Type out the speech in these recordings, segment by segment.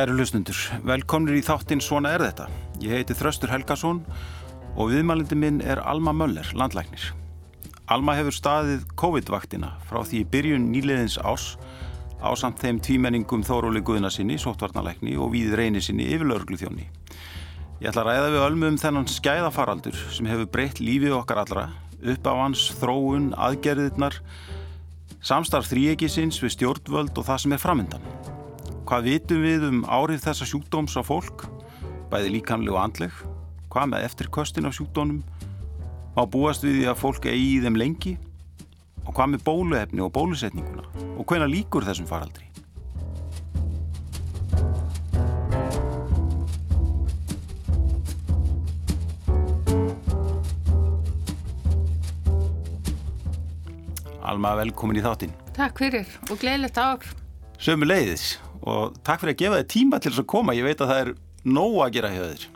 Kæru hlustundur, velkomnir í þáttinn Svona er þetta. Ég heiti Þröstur Helgason og viðmælindi minn er Alma Möller, landlæknir. Alma hefur staðið COVID-vaktina frá því byrjun nýleðins ás á samt þeim tvímenningum Þóróli Guðnarsinni, sóttvarnalækni og við reyni sinni yfirlaurglu þjóni. Ég ætla að ræða við ölmu um þennan skæðafaraldur sem hefur breytt lífið okkar allra, upp á hans, þróun, aðgerðirnar, samstarf þríegisins við stjórnvöld og það sem er framöndan. Hvað vitum við um árið þessa sjúkdóms á fólk, bæði líkanlega og andleg? Hvað með eftirkostin af sjúkdónum? Má búast við því að fólk eigi í þeim lengi? Og hvað með bóluefni og bólusetninguna? Og hvena líkur þessum faraldri? Alma, velkomin í þáttinn. Takk fyrir og gleðilegt ár. Sömu leiðis og takk fyrir að gefa þið tíma til þess að koma ég veit að það er nóg að gera hjá þér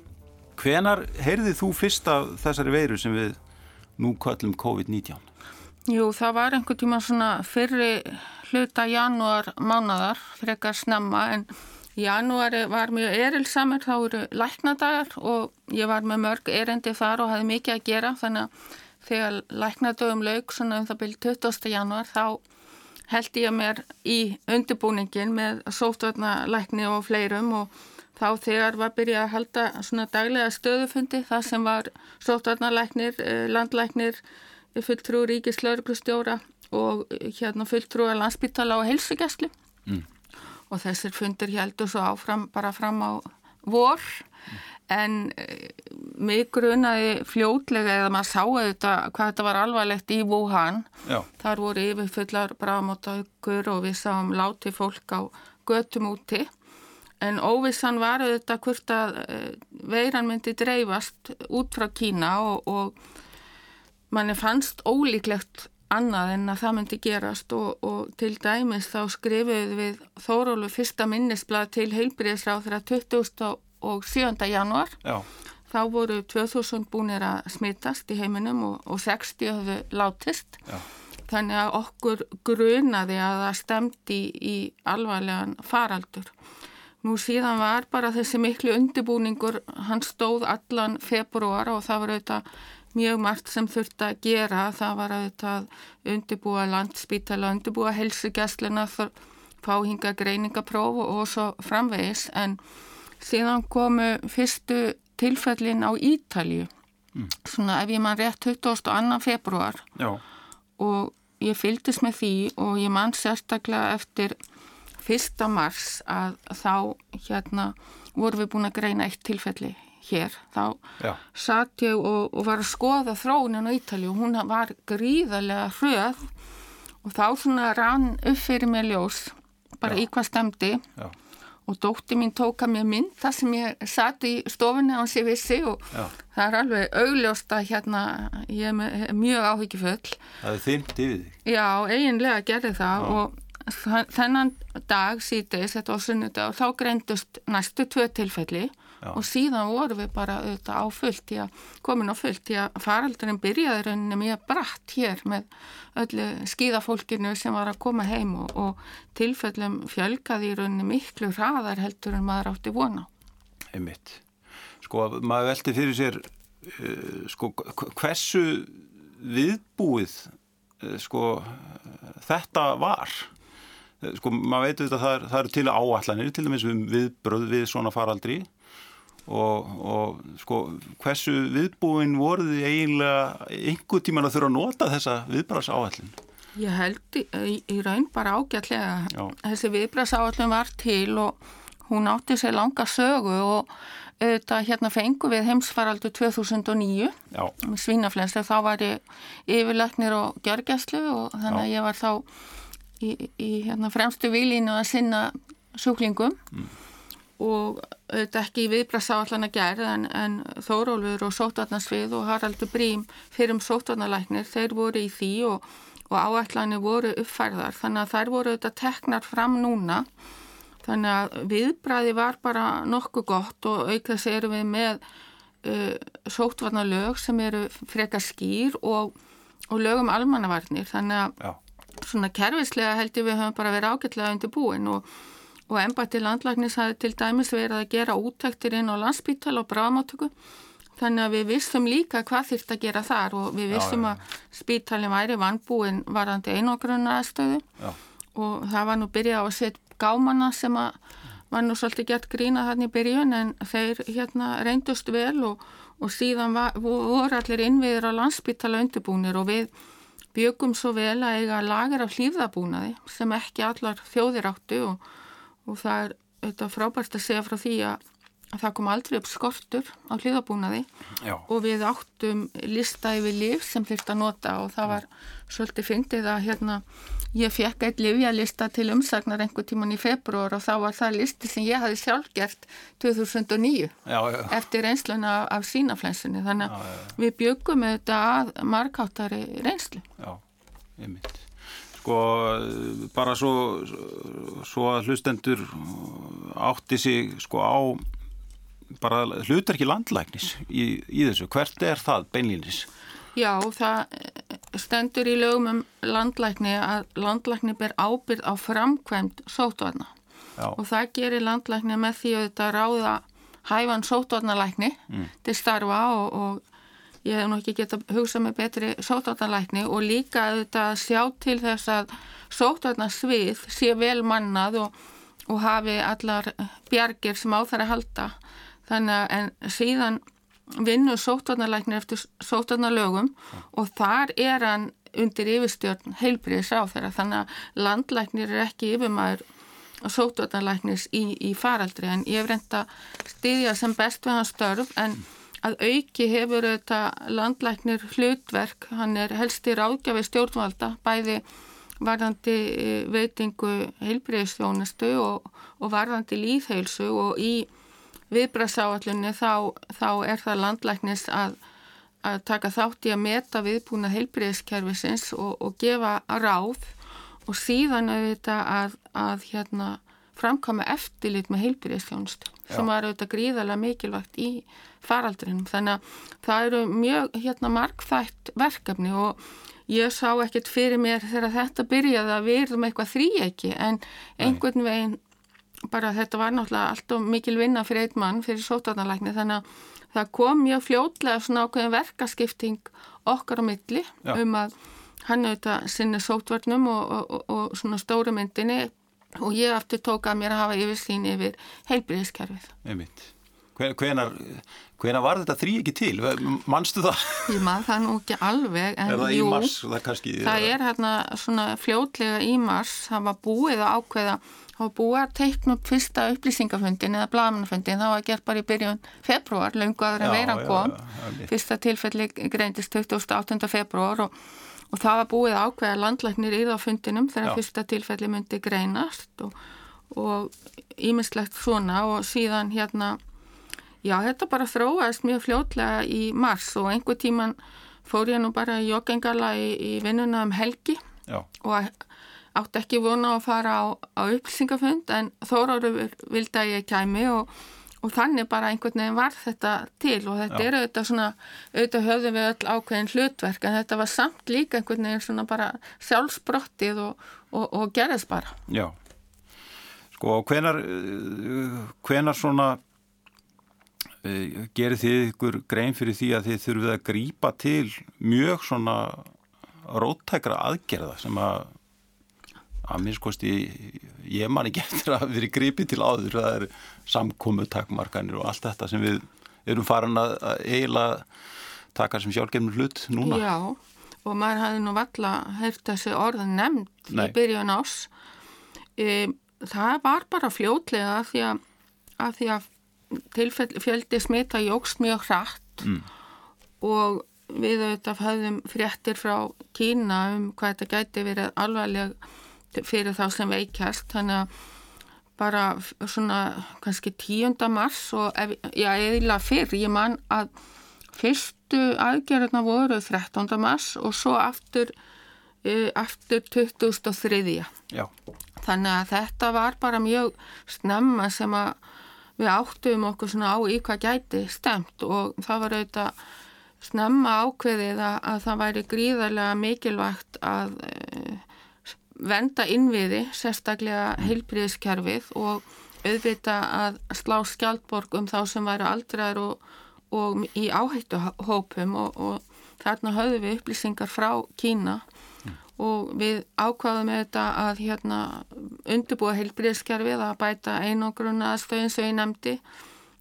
hvenar heyrðið þú fyrst af þessari veiru sem við nú kallum COVID-19? Jú, það var einhver tíma svona fyrri hluta janúar mánadar frekar snemma en janúari var mjög erilsamur þá eru læknadagar og ég var með mörg erendi þar og hafði mikið að gera þannig að þegar læknadögum laug svona um það byrju 20. janúar þá held ég mér í undirbúningin með sótvarnalækni og fleirum og þá þegar var byrjað að halda svona daglega stöðufundi það sem var sótvarnalæknir, eh, landlæknir, fulltrú ríkislauruglustjóra og eh, hérna fulltrú að landsbytala og helsugjæsli mm. og þessir fundir heldur svo áfram bara fram á vor. Mm en eh, mig grunaði fljótlega eða maður sáu þetta hvað þetta var alvarlegt í Wuhan. Já. þar voru yfirfullar bráðmóttaukur og við sáum láti fólk á götum úti. En óvissan var þetta hvort að eh, veiran myndi dreifast út frá Kína og, og manni fannst ólíklegt annað en að það myndi gerast. Og, og til dæmis þá skrifuð við Þórólu fyrsta minnisblad til heilbríðisráð þegar 20 og 7. januar Já. þá voru 2000 búinir að smittast í heiminum og, og 60 höfðu látist Já. þannig að okkur grunaði að það stemdi í, í alvarlegan faraldur nú síðan var bara þessi miklu undibúningur hann stóð allan februar og það var auðvitað mjög margt sem þurfti að gera það var auðvitað undibúa landspítala, undibúa helsugjastluna fáhinga greiningapróf og, og svo framvegis en síðan komu fyrstu tilfellin á Ítalju mm. svona ef ég mann rétt 22. februar Já. og ég fyldist með því og ég mann sérstaklega eftir 1. mars að þá hérna voru við búin að greina eitt tilfelli hér, þá Já. satt ég og, og var að skoða þróunin á Ítalju og hún var gríðarlega hröð og þá svona rann upp fyrir mig ljós bara Já. í hvað stemdi Já og dótti mín tóka mér mynd þar sem ég satt í stofunni á hans ég vissi og Já. það er alveg augljóst að hérna ég er mjög áhyggjufull Það er þynt yfir þig? Já, eiginlega gerði það Já. og þennan dag síðdeis, þetta var sunnudag og þá greindust næstu tvö tilfelli Já. og síðan voru við bara auðvitað á fullt í að komin á fullt í að faraldurinn byrjaði rauninni mjög bratt hér með öllu skíðafólkinu sem var að koma heim og, og tilfellum fjölgaði í rauninni miklu hraðar heldur en maður átti vona. Einmitt. Sko, maður velti fyrir sér uh, sko, hversu viðbúið uh, sko, þetta var sko, maður veitu þetta það, eru til áallanir til dæmis um viðbröð við svona faraldri og, og sko hversu viðbúin voruð eiginlega einhver tíman að þurfa að nota þessa viðbráðsáallin? Ég held í, í raun bara ágætlega Já. þessi viðbráðsáallin var til og hún átti sér langa sögu og auðvitað hérna fengu við heimsfaraldu 2009 með svínaflensu þá var ég yfirleiknir og gjörgjæslu og þannig Já. að ég var þá í, í hérna, fremstu vilínu að sinna sjúklingum mm og auðvitað ekki viðbrasáallan að gera en, en Þórólfur og Sótvarnarsvið og Haraldur Brím fyrir um Sótvarnalæknir, þeir voru í því og, og áallanir voru uppfærðar. Þannig að þær voru auðvitað teknar fram núna. Þannig að viðbræði var bara nokkuð gott og aukast erum við með uh, Sótvarnalög sem eru frekar skýr og, og lögum almannavarnir. Þannig að Já. svona kervislega held ég við höfum bara verið ágætlega undir búin og og ennbætti landlagnis hafi til dæmis verið að gera útæktir inn á landsbítal og bráðmáttöku þannig að við vissum líka hvað þýrt að gera þar og við vissum já, já, já. að spítalin væri vannbúin varandi einogrunna aðstöðu og það var nú byrjað á að setja gámanna sem að var nú svolítið gert grína þannig í byrjun en þeir hérna reyndust vel og, og síðan var, voru allir innviður á landsbytala undirbúnir og við byggum svo vel að eiga lager af hlýðabúnaði sem ekki allar þjóðir áttu og, og það er auðvitað frábært að segja frá því að það kom aldrei upp skortur á hlýðabúnaði Já. og við áttum lista yfir líf sem þurft að nota og það var svolítið fyndið að hérna ég fekk eitt livjalista til umsagnar einhver tíman í februar og þá var það listi sem ég hafi sjálf gert 2009 já, já. eftir reynsluna af, af sínaflensunni þannig að við byggum þetta að markáttari reynslu. Já, ég mynd Sko bara svo, svo að hlustendur átti sig sko á bara hlutar ekki landlæknis í, í þessu, hvert er það beinlýnis? Já, það stendur í lögum um landlækni að landlækni ber ábyrð á framkvæmt sótvarna Já. og það gerir landlækni með því að þetta ráða hæfan sótvarnalækni mm. til starfa og, og ég hef nú ekki gett að hugsa með betri sótvarnalækni og líka þetta að sjá til þess að sótvarnasvið sé vel mannað og, og hafi allar bjargir sem á þær að halda. Þannig að en síðan vinnu sótvarnalæknir eftir sótvarnalögum og þar er hann undir yfirstjórn heilbriðis á þeirra þannig að landlæknir er ekki yfirmæður sótvarnalæknis í, í faraldri. En ég hef reynda stiðja sem best við hans störf en að auki hefur þetta landlæknir hlutverk, hann er helst í ráðgjafi stjórnvalda, bæði varðandi eh, veitingu heilbriðisþjónustu og, og varðandi líðheilsu og í viðbrasáallunni þá, þá er það landlæknis að, að taka þátt í að meta viðbúna heilbreyðskerfisins og, og gefa ráð. Og síðan auðvitað að, að hérna, framkama eftirlit með heilbreyðsþjónustu sem var auðvitað gríðarlega mikilvægt í faraldrinum. Þannig að það eru mjög hérna, markþætt verkefni og ég sá ekkert fyrir mér þegar þetta byrjaði að við erum eitthvað þrý ekki en einhvern veginn bara þetta var náttúrulega alltaf mikil vinna fyrir einn mann, fyrir sótarnalækni þannig að það kom mjög fljótlega svona ákveðin verkaskipting okkar á milli Já. um að hann auðvitað sinni sótvarnum og, og, og, og svona stóru myndinni og ég aftur tóka að mér að hafa yfirsýn yfir heilbríðiskerfið. Einmitt. Hvenar, hvenar var þetta þrý ekki til? Manstu það? Ég maður það nú ekki alveg er það jú, mars, það, kannski, það er hérna svona fljótlega í mars það var búið að ákveða þá búið að teikna upp fyrsta upplýsingafundin eða blamanafundin, það var gert bara í byrjun februar, lungu aðra veiran kom já, já, fyrsta tilfelli greindist 28. februar og, og það var búið ákveða landlæknir í það fundinum þegar já. fyrsta tilfelli myndi greinast og ímislegt svona. Og síðan hérna já þetta bara þróaðist mjög fljótlega í mars og einhver tíman fór ég nú bara í joggingala í, í vinnuna um helgi. Og að átti ekki vona að fara á, á upplýsingafund en Þóráru vildi að ég kæmi og, og þannig bara einhvern veginn var þetta til og þetta Já. er auðvitað svona, auðvitað höfðum við öll ákveðin hlutverk en þetta var samt líka einhvern veginn svona bara sjálfsbrottið og, og, og gerðist bara. Já, sko hvenar, hvenar svona uh, gerir þið ykkur grein fyrir því að þið þurfið að grýpa til mjög svona róttækra aðgerða sem að að minnskosti ég man ekki eftir að vera gripið til áður það er samkomu takmarkanir og allt þetta sem við erum farin að eiginlega taka sem sjálfgeimur hlut núna Já, og maður hafði nú valla heyrt þessi orðin nefnd Nei. í byrjun ás e, það var bara fljótlega að því að, að, því að tilfeldi smita jógst mjög hratt mm. og við auðvitað höfðum fréttir frá Kína um hvað þetta gæti verið alvarleg fyrir þá sem veikjast þannig að bara svona kannski 10. mars og ef, já, eða fyrr, ég man að fyrstu aðgerðuna voru 13. mars og svo aftur uh, aftur 2003 já. þannig að þetta var bara mjög snemma sem að við áttum okkur svona á í hvað gæti stemt og það var auðvitað snemma ákveðið að, að það væri gríðarlega mikilvægt að uh, venda innviði, sérstaklega heilbríðiskerfið og auðvita að slá skjaldborg um þá sem væri aldrar og, og í áhættu hópum og, og þarna höfðu við upplýsingar frá Kína mm. og við ákvaðum með þetta að hérna undirbúa heilbríðiskerfið að bæta einogrunna aðstöðin sem ég nefndi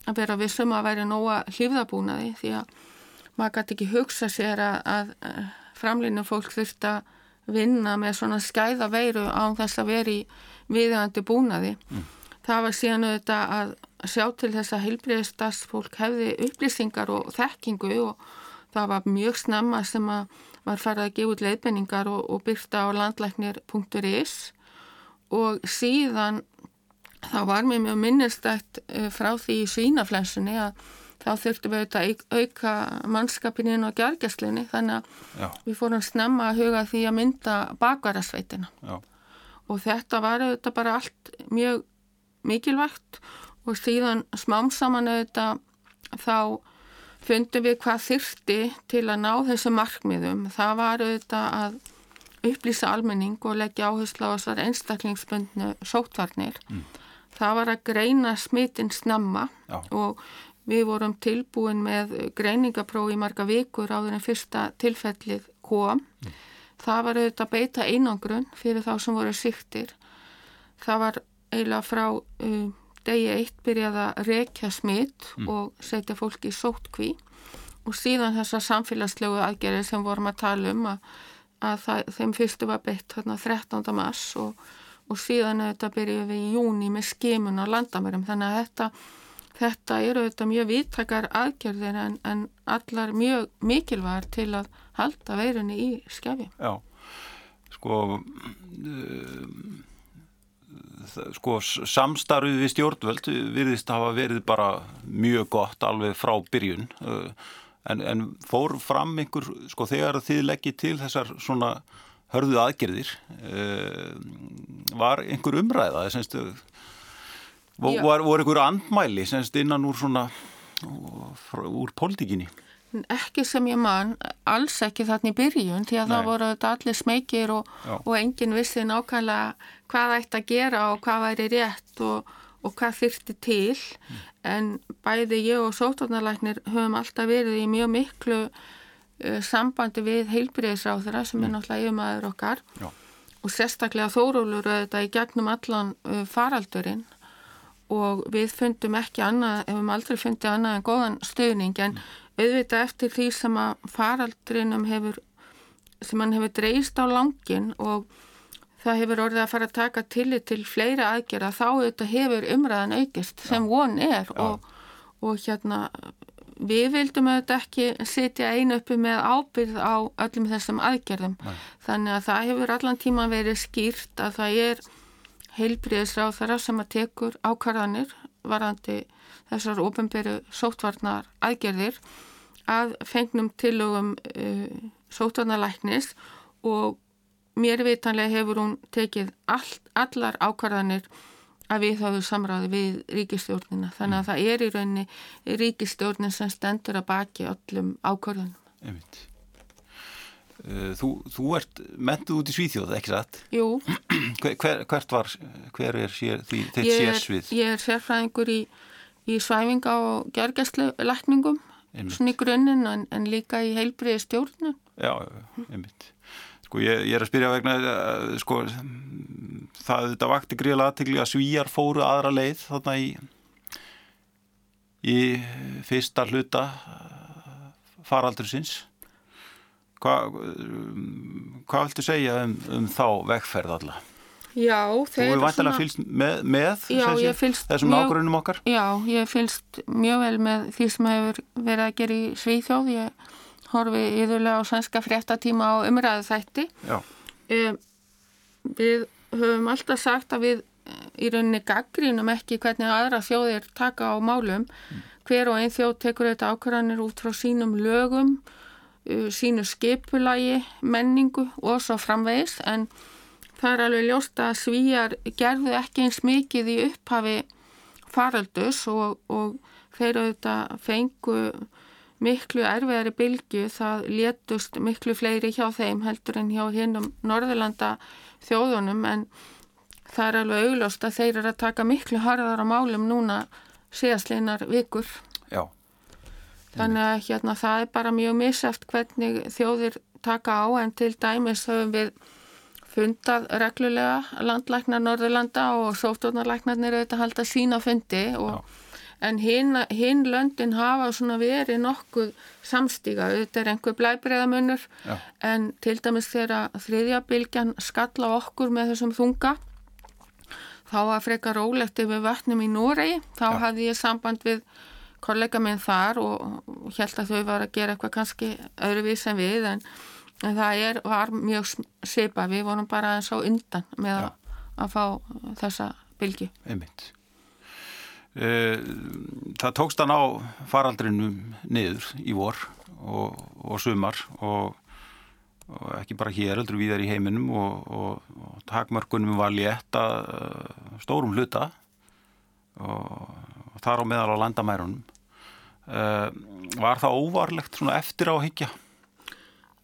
að vera vissum að væri nóga hlýfðabúnaði því að maður gæti ekki hugsa sér að, að framlýnum fólk þurft að vinna með svona skæða veiru án þess að veri viðhandi búnaði. Mm. Það var síðan auðvitað að sjá til þess að heilbreyðstas fólk hefði upplýsingar og þekkingu og það var mjög snemma sem að var farið að gefa út leiðbenningar og, og byrta á landlæknir.is og síðan þá var mér mjög minnistætt eh, frá því í svínaflensunni að þá þurftum við auðvitað að auka mannskapininn og gjörgjastlinni þannig að Já. við fórum snemma að huga því að mynda bakvarasveitina og þetta var auðvitað bara allt mjög mikilvægt og síðan smám saman auðvitað þá fundum við hvað þyrti til að ná þessu markmiðum það var auðvitað að upplýsa almenning og leggja áherslu á þessar einstaklingsbundnu sótvarnir mm. það var að greina smitinn snemma Já. og Við vorum tilbúin með greiningaprófi í marga vikur áður en fyrsta tilfellið kom. Mm. Það var auðvitað að beita einangrun fyrir þá sem voru sýktir. Það var eiginlega frá uh, degi eitt byrjað að rekja smitt mm. og setja fólki í sótkví og síðan þessar samfélagslegu aðgerið sem vorum að tala um að, að það, þeim fyrstu var beitt þarna 13. mars og, og síðan auðvitað byrjuð við í júni með skimun á landamörum þannig að þetta Þetta eru auðvitað mjög viðtakar aðgerðir en, en allar mjög mikilvægar til að halda veirunni í skefi. Já, sko, uh, sko samstarfið við stjórnvöld virðist hafa verið bara mjög gott alveg frá byrjun uh, en, en fór fram einhver, sko þegar þið leggið til þessar svona hörðu aðgerðir, uh, var einhver umræða þess að Var, voru ykkur andmæli semst innan úr svona úr pólitíkinni? Ekki sem ég man, alls ekki þarna í byrjun því að Nei. það voru allir smekir og, og enginn vissi nákvæmlega hvað ætti að gera og hvað væri rétt og, og hvað þyrti til mm. en bæði ég og sótarnalæknir höfum alltaf verið í mjög miklu uh, sambandi við heilbyrðisráðura sem mm. er náttúrulega yfirmaður okkar Já. og sérstaklega þórólur auðvitað í gegnum allan uh, faraldurinn og við fundum ekki annað, ef við aldrei fundum annað en góðan stöðning en auðvitað eftir því sem að faraldrinum hefur, sem hann hefur dreist á langin og það hefur orðið að fara að taka tillit til fleira aðgerða þá auðvitað hefur umræðan aukist sem von er. Og, og hérna við vildum auðvitað ekki setja einu uppi með ábyrð á öllum þessum aðgerðum. Nei. þannig að það hefur allan tíma verið skýrt að það er heilbríðisráð þar sem að tekur ákvarðanir varandi þessar ofenbæru sótvarnar aðgerðir að fengnum tilögum uh, sótvarnalæknis og mér vitanlega hefur hún tekið all, allar ákvarðanir að við þáðu samráði við ríkistjórnina þannig að mm. það er í rauninni ríkistjórnin sem stendur að baki öllum ákvarðanum. Einmitt. Eh, þú, þú ert mentuð út í Svíþjóð, ekki satt? Jú. Hver, hvert var, hver er sér, því, þitt sérsvið? Ég er sérfræðingur í, í svæfinga og gergæslu lækningum, svona í grunninn en, en líka í heilbriði stjórnum. Já, einmitt. Sko ég, ég er að spyrja vegna, eh, sko það þetta vakti gríðlega aðtegli að svíjar fóru aðra leið þarna í, í fyrsta hluta faraldur sinns Hvað hva viltu segja um, um þá vegferð alla? Já, þeir... Þú hefur vantilega fylst með, með já, fylst þessum ágrunum okkar? Já, ég fylst mjög vel með því sem hefur verið að gera í Svíþjóð. Ég horfi yðurlega á svenska fréttatíma á umræðu þætti. Um, við höfum alltaf sagt að við í rauninni gaggrínum ekki hvernig aðra þjóðir taka á málum. Mm. Hver og einn þjóð tekur þetta ákvarðanir út frá sínum lögum Uh, sínu skipulagi, menningu og svo framvegis. En það er alveg ljóst að svíjar gerðu ekki eins mikið í upphafi faraldus og, og þeir auðvitað fengu miklu erfiðari bylgu það létust miklu fleiri hjá þeim heldur en hjá hinnum Norðurlanda þjóðunum. En það er alveg augljóst að þeir eru að taka miklu harðar á málum núna síðastleinar vikur. Þannig að hérna það er bara mjög miseft hvernig þjóðir taka á en til dæmis höfum við fundað reglulega landlæknar Norðurlanda og sóttórnarlæknarnir auðvitað halda sína fundi og en hinn hin löndin hafa svona verið nokkuð samstíga, þetta er einhver blæbreiðamunur en til dæmis þegar þriðjabilgjan skalla okkur með þessum þunga þá var frekar rólegt yfir vatnum í Noregi, þá Já. hafði ég samband við kollega minn þar og held að þau var að gera eitthvað kannski öðruvís en við en, en það er, var mjög seipa, við vorum bara eins og undan með að, að fá þessa bilgi. Einmitt. Eh, það tókst hann á faraldrinum niður í vor og, og sumar og, og ekki bara hér, heldur við þar í heiminum og, og takmörkunum var létt að eh, stórum hluta og þar á meðal á landamærunum var það óvarlegt svona eftir á higgja?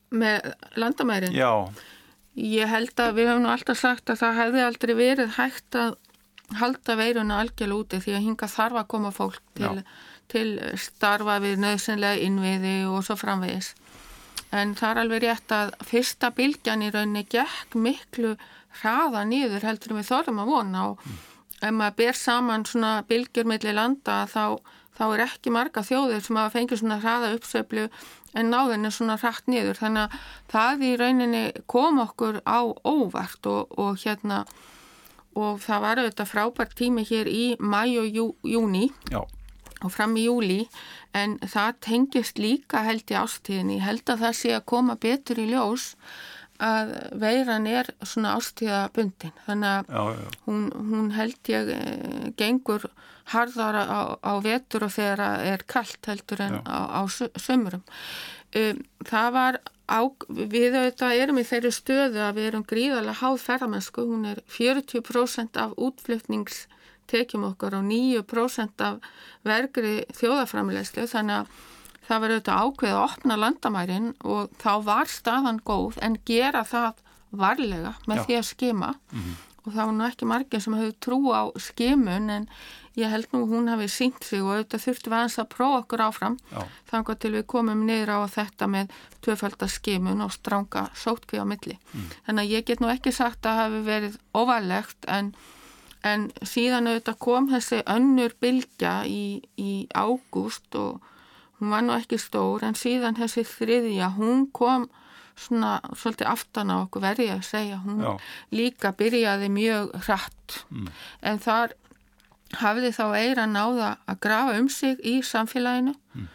Með landamærin? Já. Ég held að við hefum nú alltaf sagt að það hefði aldrei verið hægt að halda veiruna algjörl úti því að hinga þarf að koma fólk til, til starfa við nöðsynlega innviði og svo framvegis. En það er alveg rétt að fyrsta bylgjan í rauninni gekk miklu hraða nýður heldur við þorðum að vona og mm. ef maður ber saman svona bylgjur mellir landa þá, þá er ekki marga þjóðir sem hafa fengið svona hraða uppsöflu en náðin er svona hratt nýður þannig að það í rauninni kom okkur á óvart og, og hérna og það var auðvitað frábært tími hér í mæ og jú, júni Já. og fram í júli en það tengist líka held í ástíðinni, held að það sé að koma betur í ljós að veiran er svona ástíðabundin þannig að já, já. Hún, hún held ég e, gengur harðara á, á vetur og þegar er kallt heldur en já. á, á sömurum um, það var á, við auðvitað erum í þeirri stöðu að við erum gríðarlega háð ferðamennsku, hún er 40% af útflutningstekjum okkar og 9% af vergri þjóðaframlegslu þannig að það var auðvitað ákveð að opna landamærin og þá var staðan góð en gera það varlega með Já. því að skima mm -hmm. og það var nú ekki margir sem hefur trú á skimun en ég held nú hún hafi sínt sig og auðvitað þurftum við aðeins að prófa okkur áfram þannig til við komum niður á þetta með tvöfaldaskimun og stránga sótkví á milli. Mm. Þannig að ég get nú ekki sagt að hafi verið óvalegt en, en síðan auðvitað kom þessi önnur bylgja í, í ágúst og hún var nú ekki stór en síðan þessi þriðja, hún kom svona svolítið aftan á okkur verði að segja, hún Já. líka byrjaði mjög hratt mm. en þar hafði þá eira náða að grafa um sig í samfélaginu mm.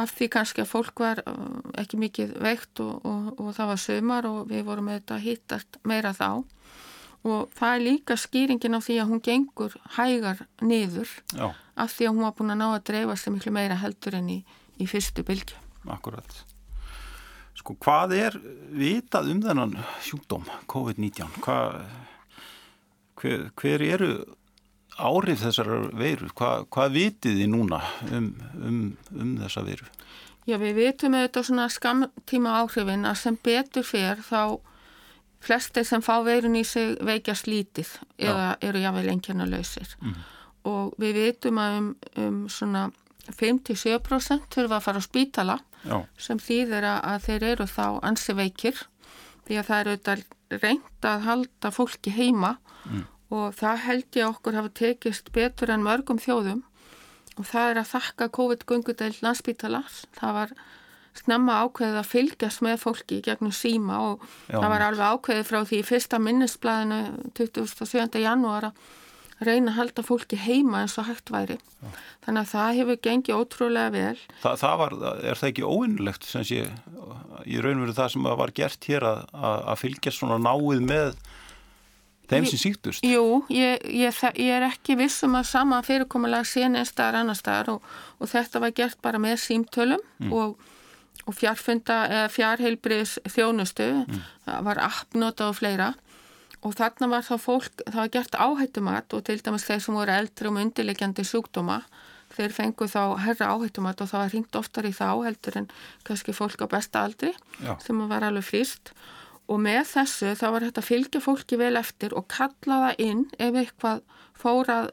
af því kannski að fólk var uh, ekki mikið veikt og, og, og það var sömar og við vorum auðvitað hittast meira þá og það er líka skýringin á því að hún gengur hægar niður Já. af því að hún var búin að ná að dreifa sig miklu meira heldur enn í, í fyrstu bylgu. Akkurat. Sko hvað er vitað um þennan sjúkdóm COVID-19? Hver, hver eru árið þessar veiru? Hva, hvað vitið þið núna um, um, um þessa veiru? Já, við vitum auðvitað svona skamtíma áhrifin að sem betur fer þá flestir sem fá veirun í sig veikjast lítið eða Já. eru jáfnveil engjörna lausir mm. og við vitum að um, um svona 57% þurfa að fara á spítala Já. sem þýðir að þeir eru þá ansi veikir því að það eru auðvitað reynd að halda fólki heima mm og það held ég okkur hafa tekist betur en mörgum þjóðum og það er að þakka COVID-göngudeil landsbítalars. Það var snemma ákveðið að fylgjast með fólki gegnum síma og Já, það var alveg ákveðið frá því fyrsta minnisblæðinu 27. janúara reyna að halda fólki heima eins og hægt væri. Já. Þannig að það hefur gengið ótrúlega vel. Þa, það var, er það ekki óvinnlegt sem sé, í raunveru það sem var gert hér að, að fylgjast svona náið með þeim sem síktust? Jú, ég, ég, ég er ekki vissum að sama fyrirkomulega sé neins staðar annar staðar og, og þetta var gert bara með símtölum mm. og, og fjárheilbriðs þjónustu, mm. það var appnota og fleira og þarna var þá fólk, það var gert áhættumat og til dæmis þeir sem voru eldri um undirleikjandi sjúkdóma þeir fengu þá herra áhættumat og það var hringt oftar í þá heldur en kannski fólk á besta aldri Já. sem var alveg flýst og með þessu þá var þetta að fylgja fólki vel eftir og kalla það inn ef eitthvað fór að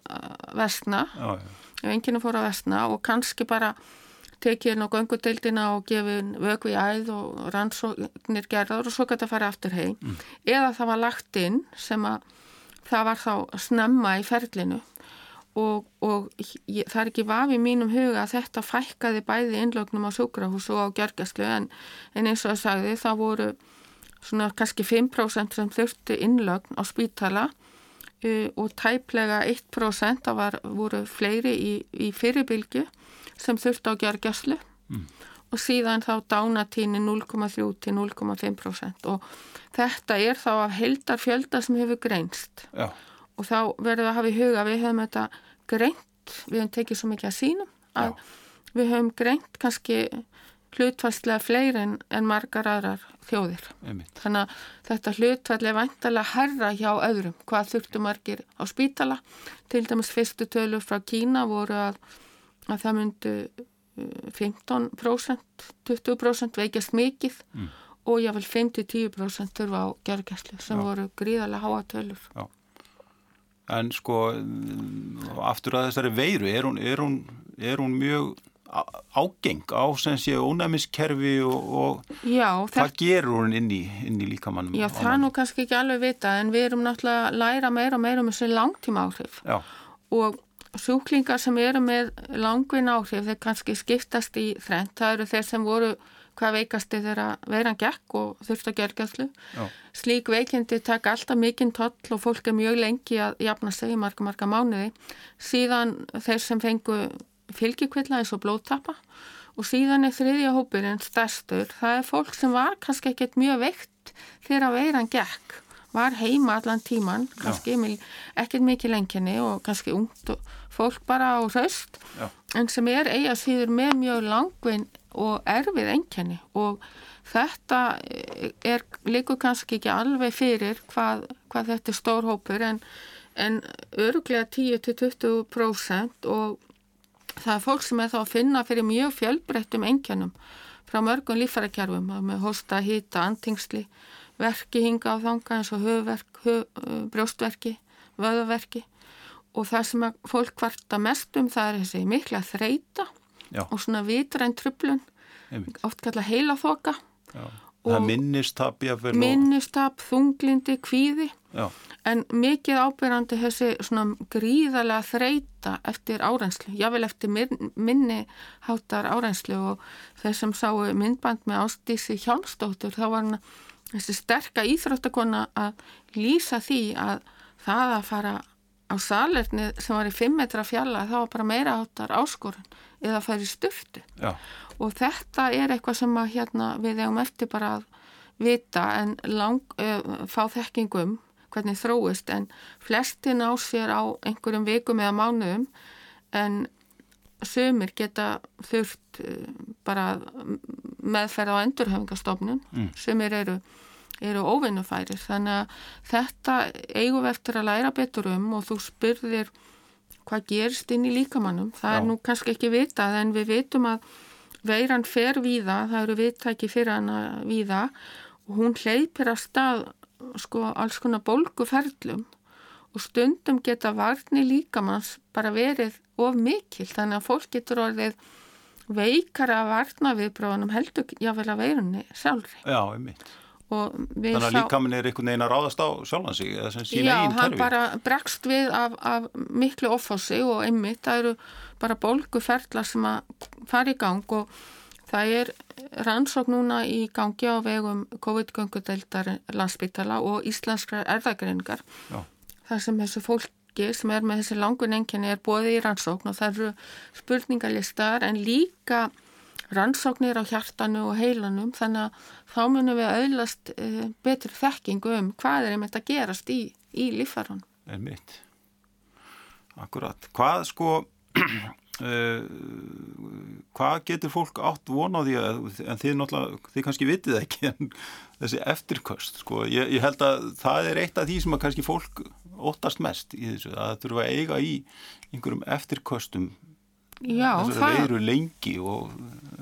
vestna, Já, já. ef enginn fór að vestna og kannski bara tekið inn á göngudeildina og gefið vöku í æð og rannsóknir gerðar og svo gæti að fara aftur heim mm. eða það var lagt inn sem að það var þá snemma í ferlinu og, og ég, það er ekki vafi í mínum huga að þetta fækkaði bæði innlögnum á sjúkrahús og á gjörgjastlu en, en eins og það sagði það voru svona kannski 5% sem þurftu innlögn á spítala uh, og tæplega 1% það var, voru fleiri í, í fyrirbylgu sem þurfti á gjörgjastlu mm. og síðan þá dánatíni 0,3 til 0,5% og þetta er þá af heldar fjölda sem hefur greinst Já. og þá verður að hafa í huga við höfum þetta greint, við höfum tekið svo mikið að sínum að Já. við höfum greint kannski hlutfærslega fleiri en, en margar aðrar þjóðir. Einmitt. Þannig að þetta hlutfærslega er vantalega herra hjá öðrum. Hvað þurftu margir á spítala? Til dæmis fyrstu tölur frá Kína voru að, að það myndu 15%, 20% veikjast mikið Mm. og jáfnvel 5-10% þurfa á gergæslu sem Já. voru gríðarlega háa tölur. En sko, mm, aftur að þessari veiru, er hún, er hún, er hún mjög ágeng á sem sé ónæmiskerfi og, og Já, hvað gerur hún inn í, inn í líkamannum? Já, það er nú kannski ekki alveg vita en við erum náttúrulega að læra meira og meira um þessi langtíma áhrif Já, og sjúklingar sem eru með langvinn áhrif þeir kannski skiptast í þrend, það eru þeir sem voru hvað veikasti þeirra veiran gekk og þurft að gergjastlu. Slík veikindi taka alltaf mikinn toll og fólk er mjög lengi að jafna sig í marga, marga mánuði. Síðan þeir sem fengu fylgjikvilla eins og blóðtappa og síðan er þriðja hópurinn stærstur. Það er fólk sem var kannski ekkert mjög veikt þegar veiran gekk. Var heima allan tíman, kannski ekkert mikið lenginni og kannski ungt fólk bara á hraust. En sem er eiga síður með mjög langvinn og erfið enkenni og þetta er líku kannski ekki alveg fyrir hvað, hvað þetta er stór hópur en, en öruglega 10-20% og það er fólk sem er þá að finna fyrir mjög fjölbreyttum enkennum frá mörgum lífærakerfum með hósta, hýta, antingsli, verki hinga á þanga eins og höfverk, höf, brjóstverki, vöðverki og það sem fólk kvarta mest um það er þessi mikla þreita já, og svona vitræn trublun, oft kalla heila þoka, Já. Það minnistap, jáfnvel. og- minnustap, þunglindi, kvíði Já, en mikið ábyrjandi þessi svona gríðarlega þreita eftir árenslu, jável eftir min- minni hátar árenslu og þeir sem sáu myndband með ástísi hjálmstóttur, þá var hann þessi sterka íþróttakona að lýsa því að það að fara á salerni sem var í 5 metra fjalla, það var bara meira hátar áskorun eða styrtu já, og þetta er eitthvað sem að hérna við eigum eftir bara að vita en lang, uh, fá þekkingum hvernig þróist. En flesti ná sér á einhverjum vikum eða mánuðum en sömur geta þurft uh, bara meðferð á endurhefingastofnun Mm. sömur eru eru óvinnufærir. Þannig að þetta eigum við eftir að læra betur um og þú spyrðir hvað gerist inn í líkamannum það Já. er nú kannski ekki vitað en við vitum að veiran fer víða, það eru viðtæki fyrir hana víða og hún hleypir að stað sko alls konar bólguferlum og stundum geta varni líkamanns bara verið of mikil þannig að fólk getur orðið veikara að varna viðbróðunum heldur jáfnvel að veirunni sjálfri já, einmitt. við Þannig að líkaminn er einhvern veginn að ráðast á sjálfan sig eða sem sína Já, eigin hann kerfi. bara bregst við af, af miklu offási og einmitt, það eru bara bólguferðlar sem að fara í gang og það er rannsók núna í gangi á vegum COVID-göngudeldar landsbytala og íslenskrar erðagreiningar. Já. Það sem þessu fólki sem er með þessi langun enginni er bóði í rannsókn og það eru spurningalistar en líka rannsóknir á hjartanu og heilanum þannig að þá munum við auðlast uh, betri þekkingu um hvað er einmitt að gerast í, í líffarun. Einmitt. Akkurat. Hvað sko, uh, hvað getur fólk átt von á því að, en þið náttúrulega, þið kannski vitið ekki, en þessi eftirköst, sko, ég, ég held að það er eitt af því sem að kannski fólk óttast mest í þessu, að það þurfa að eiga í einhverjum eftirköstum Já, þessari veiru lengi og,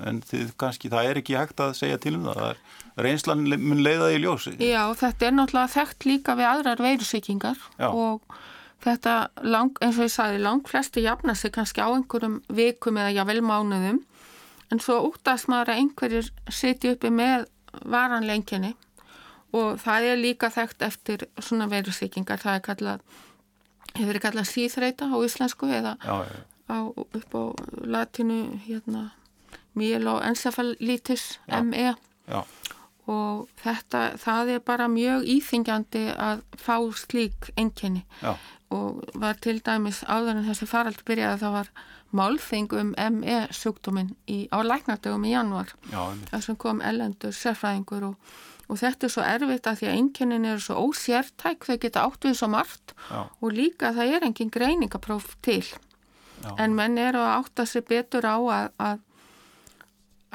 en þið kannski, það er ekki hægt að segja til um það, það er reynslan mun leiðað í ljósi. Já, þetta er náttúrulega þekkt líka við aðrar veirusíkingar og þetta lang, eins og ég sagði, lang flesti jafna sig kannski á einhverjum vikum eða jável mánuðum. En svo útast maður að einhverjir siti uppi með varanlenginni og það er líka þekkt eftir svona veirusíkingar, það er kallað hefur verið kallað síþreita á íslensku eða já, já á, upp á latinu hérna myeloencephalitis ME Já. og þetta, það er bara mjög íþingjandi að fá slík enginni og var til dæmis áður en þessi farald byrjaði að það var málþing um ME sjúkdóminn á læknardögum í januar þar sem kom ellendur sérfræðingur og, og þetta er svo erfitt að því að enginnin eru svo ósértæk þau geta átt við svo margt. Já. og líka það er engin greiningapróf til Já. en menn eru að átta sig betur á að, að,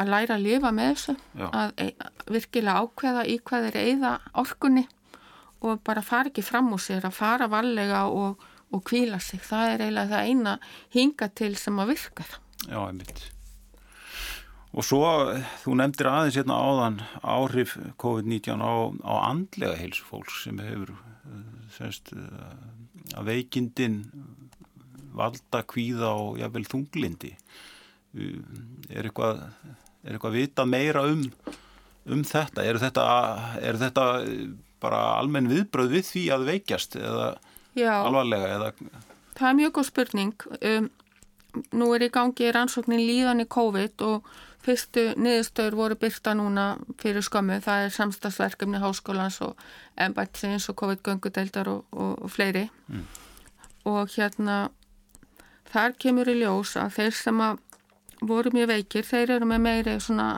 að læra að lifa með þessu. Að, að virkilega ákveða í hvað er eða orkunni og bara fara ekki fram úr sér að fara vallega og, og kvíla sig. Það er eiginlega það eina hinga til sem að virka. Já, einmitt. Og svo, þú nefndir aðeins hérna áðan áhrif COVID-19 á, á andlega heilsu fólks sem hefur eh, semst, eh, að veikindin valda kvíða og jável þunglindi er eitthvað er eitthvað vita meira um um þetta? Er þetta, er þetta bara almenn viðbröð við því að veikjast eða Já, alvarlega eða? Það er mjög góð spurning. Um, nú er í gangi rannsóknin líðan í COVID og fyrstu niðurstöður voru byrta núna fyrir skömmu, það er samstagsverkefni háskólans og ennbætsins og COVID-göngudeldar og, og, og fleiri. Mm. og hérna þar kemur í ljós að þeir sem að voru mjög veikir, þeir eru með meiri svona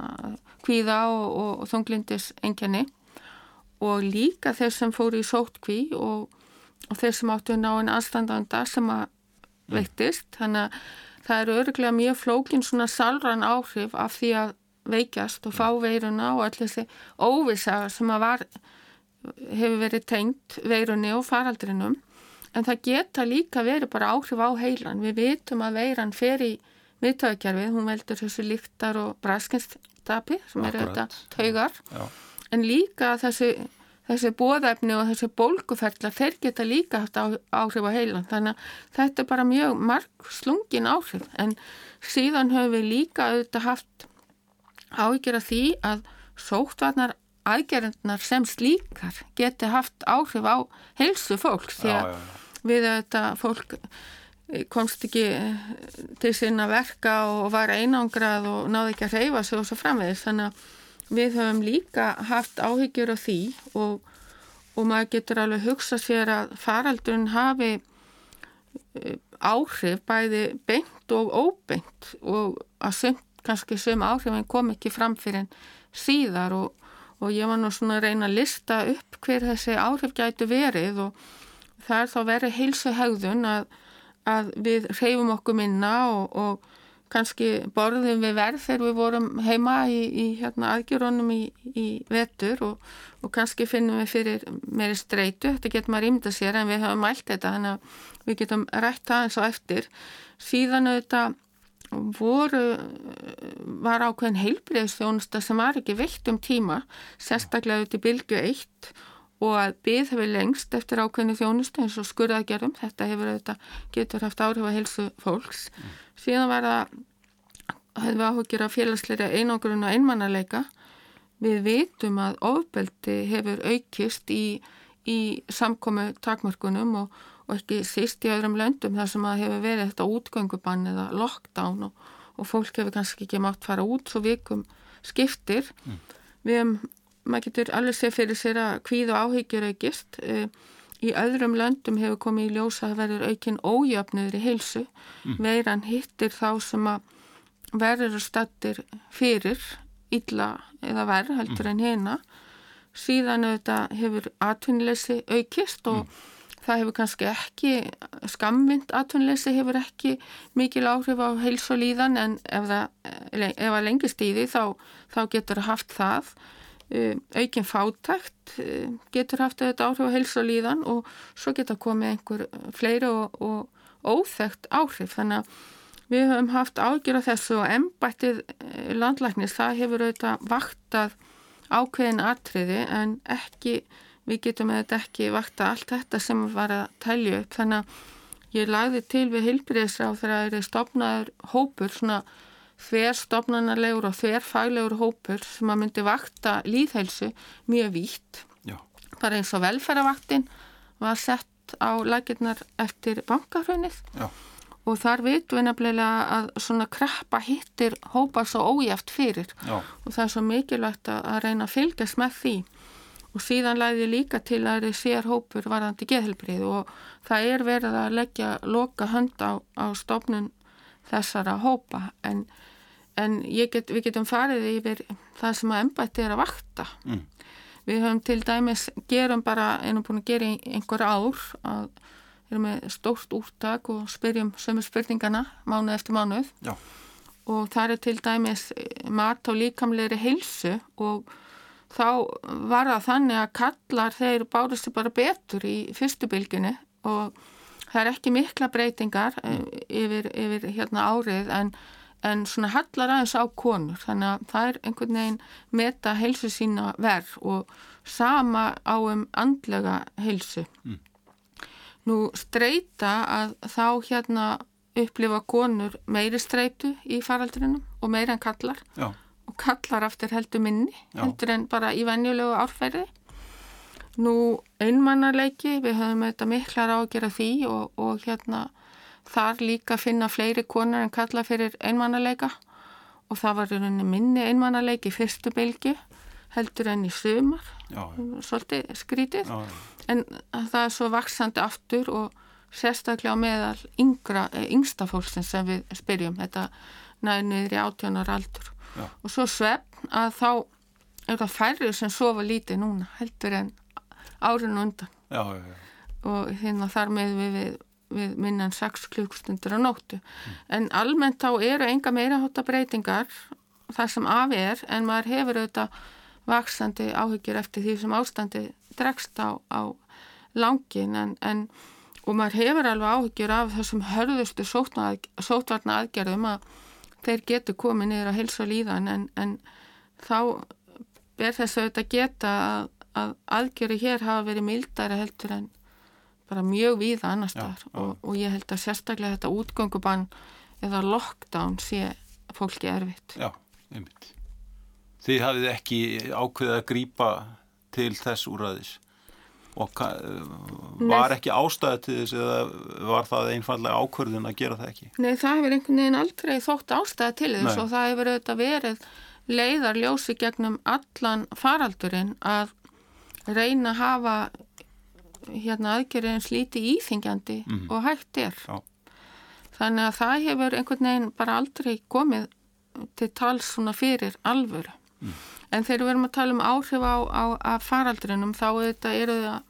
kvíða og, og, og þunglindis engjani og líka þeir sem fóru í sótkví og, og þeir sem áttu ná en aðstandanda sem að mm. veiktist, þannig að það eru öruglega mjög flókin svona salran áhrif af því að veikjast og fá veiruna og allir þessi óvisa sem að var hefur verið tengt veirunni og faraldrinum en það geta líka verið bara áhrif á heilan. Við vitum að veiran fer í viðtöðakjærfið, hún veldur þessu líktar og braskinstapi sem eru þetta taugar, Já. en líka þessi, þessi bóðefni og þessi bólguferðlar, þeir geta líka haft áhrif á heilan. Þannig að þetta er bara mjög marg slungin áhrif, en síðan höfum við líka auðvitað haft áhyggjur af því að sóttvarnar aðgerðnar sem slíkar geti haft áhrif á heilsu fólk því að við þetta fólk komst ekki til sinna verka og var einangrað og náði ekki að reyfa sig og svo framvegis. Þannig að við höfum líka haft áhyggjur á því og, og maður getur alveg hugsa sér að faraldun hafi eh, áhrif bæði beint og óbeint og að sumt kannski sum áhrifin kom ekki fram fyrir síðar og, og ég var nú svona að reyna að lista upp hver þessi áhrif gætu verið og það er þá verið heilsu hegðun að, að við reyfum okkur minna og, og kannski borðum við verð þegar við vorum heima í, í hérna, aðgjörunum í, í vetur og, og kannski finnum við fyrir meiri streitu, þetta getur maður ímynda sér en við höfum mælt þetta þannig að við getum rætt það eins og eftir. Síðan auðvitað voru var ákveðin heilbreyðsþjónusta sem var ekki veitt um tíma sérstaklega í bylgu 1 og að byggð hefur lengst eftir ákveðinu þjónustu eins og skurðagerum, þetta hefur auðvitað getur haft áhrif að helsu fólks. Mm. Síðan var það, hefur við áhugir að félagsleira einogrun og einmannarleika. Við vitum að ofbeldi hefur aukist í, í samkomi takmörkunum og, og ekki síst í öðrum löndum þar sem að hefur verið þetta útgöngubann eða lockdown og, og fólk hefur kannski ekki mátt fara út svo vikum skiptir. Mm. Við hefum maður getur alveg sér fyrir sér að kvíð og áhyggjur aukist. Eh, í öðrum löndum hefur komið í ljósa að verður aukinn ójöfniður í heilsu. Mm. Veiran hittir þá sem að verður stattir fyrir illa eða verð heldur mm. en hérna. Síðan auðvitað hefur atvinnleysi aukist og mm. það hefur kannski ekki, skamvind atvinnleysi hefur ekki mikil áhrif á heilsu og líðan en ef það, ef lengist í því þá, þá getur haft það. Um, aukin fátækt uh, getur haft þetta áhrif á heilsa og svo geta komið einhver uh, fleiri og, og óþægt áhrif. Þannig að við höfum haft ágjör af þessu og embættið eh, landlæknis það hefur auðvitað vaktað ákveðin atriði en ekki, við getum auðvitað ekki vakta allt þetta sem var að telja upp. Þannig að ég lagði til við hilbriðsra á þegar það eru stopnaður hópur svona þver stopnarnarlegur og þver faglegur hópur sem að myndi vakta líðheilsu mjög vítt. Já. bara eins og velferðavaktin var sett á laginnar eftir bankafrönnið og þar vitum við nefnilega að svona kreppa hittir hópa svo ójæft fyrir. Já. og það er svo mikilvægt að reyna að fylgjast með því. Og síðan læði líka til að það sér hópur varðandi geðhelbrið og það er verið að leggja loka hönd á, á stofnun þessara hópa. En en get, við getum farið yfir það sem að ennbætti er að vakta mm. við höfum til dæmis gerum bara, einum búin að gera einhver ár að erum með stórt úrtak og spyrjum sömur spurningana mánuð eftir mánuð Já. og það er til dæmis mat á líkamleiri heilsu og þá var það þannig að kallar þeir báðustu bara betur í fyrstu bylginni og það er ekki mikla breytingar mm. yfir, yfir hérna árið en en svona hallar aðeins á konur þannig að það er einhvern veginn meta heilsu sína verð og sama á um andlega heilsu mm. nú streyta að þá hérna upplifa konur meiri streytu í faraldrinum og meiri en kallar Já. og kallar aftur heldur minni Já. heldur en bara í venjulegu árferði nú einmannarleiki við höfum auðvitað miklar á að gera því og, og hérna þar líka finna fleiri konar en kalla fyrir einmannalega og það var minni einmannalega í fyrstu bylgi heldur enn í já, svolítið skrítið. Já, en það er svo vaksandi aftur og sérstaklega meðal yngra, eh, yngsta fólksins sem við spyrjum. Þetta í átjónar aldur. Og svo svefn að þá er það færrið sem sofa lítið núna heldur en árinu undan. Og hérna þar með við, við við minnan 6 klukkstundur á nóttu mm. en almennt þá eru enga meira hótta breytingar þar sem af er en maður hefur auðvitað vaksandi áhyggjur eftir því sem ástandi dregst á, á langin en, en og maður hefur alveg áhyggjur af þessum hörðustu sótvarna aðgerðum að þeir getur komið niður á hilsa líðan en, en þá ber þess að auðvitað geta að, að aðgerði hér hafa verið mildara heldur en bara mjög víða annar staðar og, og ég held að sérstaklega þetta útgöngubann eða lockdown sé fólki erfitt. Já, einmitt. Þið hafið ekki ákveðið að grýpa til þess úrraðis og var ekki ástæði til þess eða var það einfallega ákverðin að gera það ekki? Nei, það hefur einhvern veginn aldrei þótt ástæði til þess Nei. og það hefur auðvitað verið leiðar ljósi gegnum allan faraldurinn að reyna að hafa hérna aðgerðin slíti íþingjandi mm. og hægt er Já. þannig að það hefur einhvern veginn bara aldrei komið til tals svona fyrir alvöru mm. en þegar við erum að tala um áhrif á, á, á faraldrinum þá þetta eru það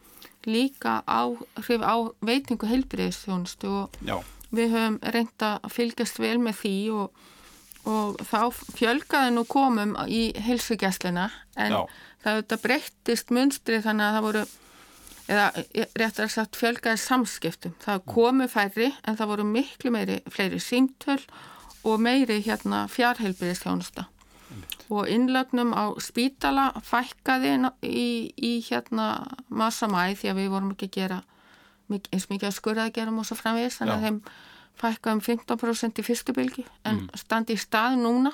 líka áhrif á veitingu heilbriðistjónustu og Já. við höfum reynda að fylgjast vel með því og, og þá fjölgaði nú komum í heilsugjastlina en Já. það breyttist munstri þannig að það voru eða eh, réttar sagt fjölgaði samskiptum. Það komu færri en það voru miklu meiri fleiri símtöl og meiri hérna fjárheilbyrðistjónusta og innlagnum á spítala fækkaði í, í hérna massa mæð því að við vorum ekki að gera eins mikið að skurða að gera og svo framvegis. Þannig að þeim fækkaðum 15% í fyrstu bylgi en mm. standi í stað núna.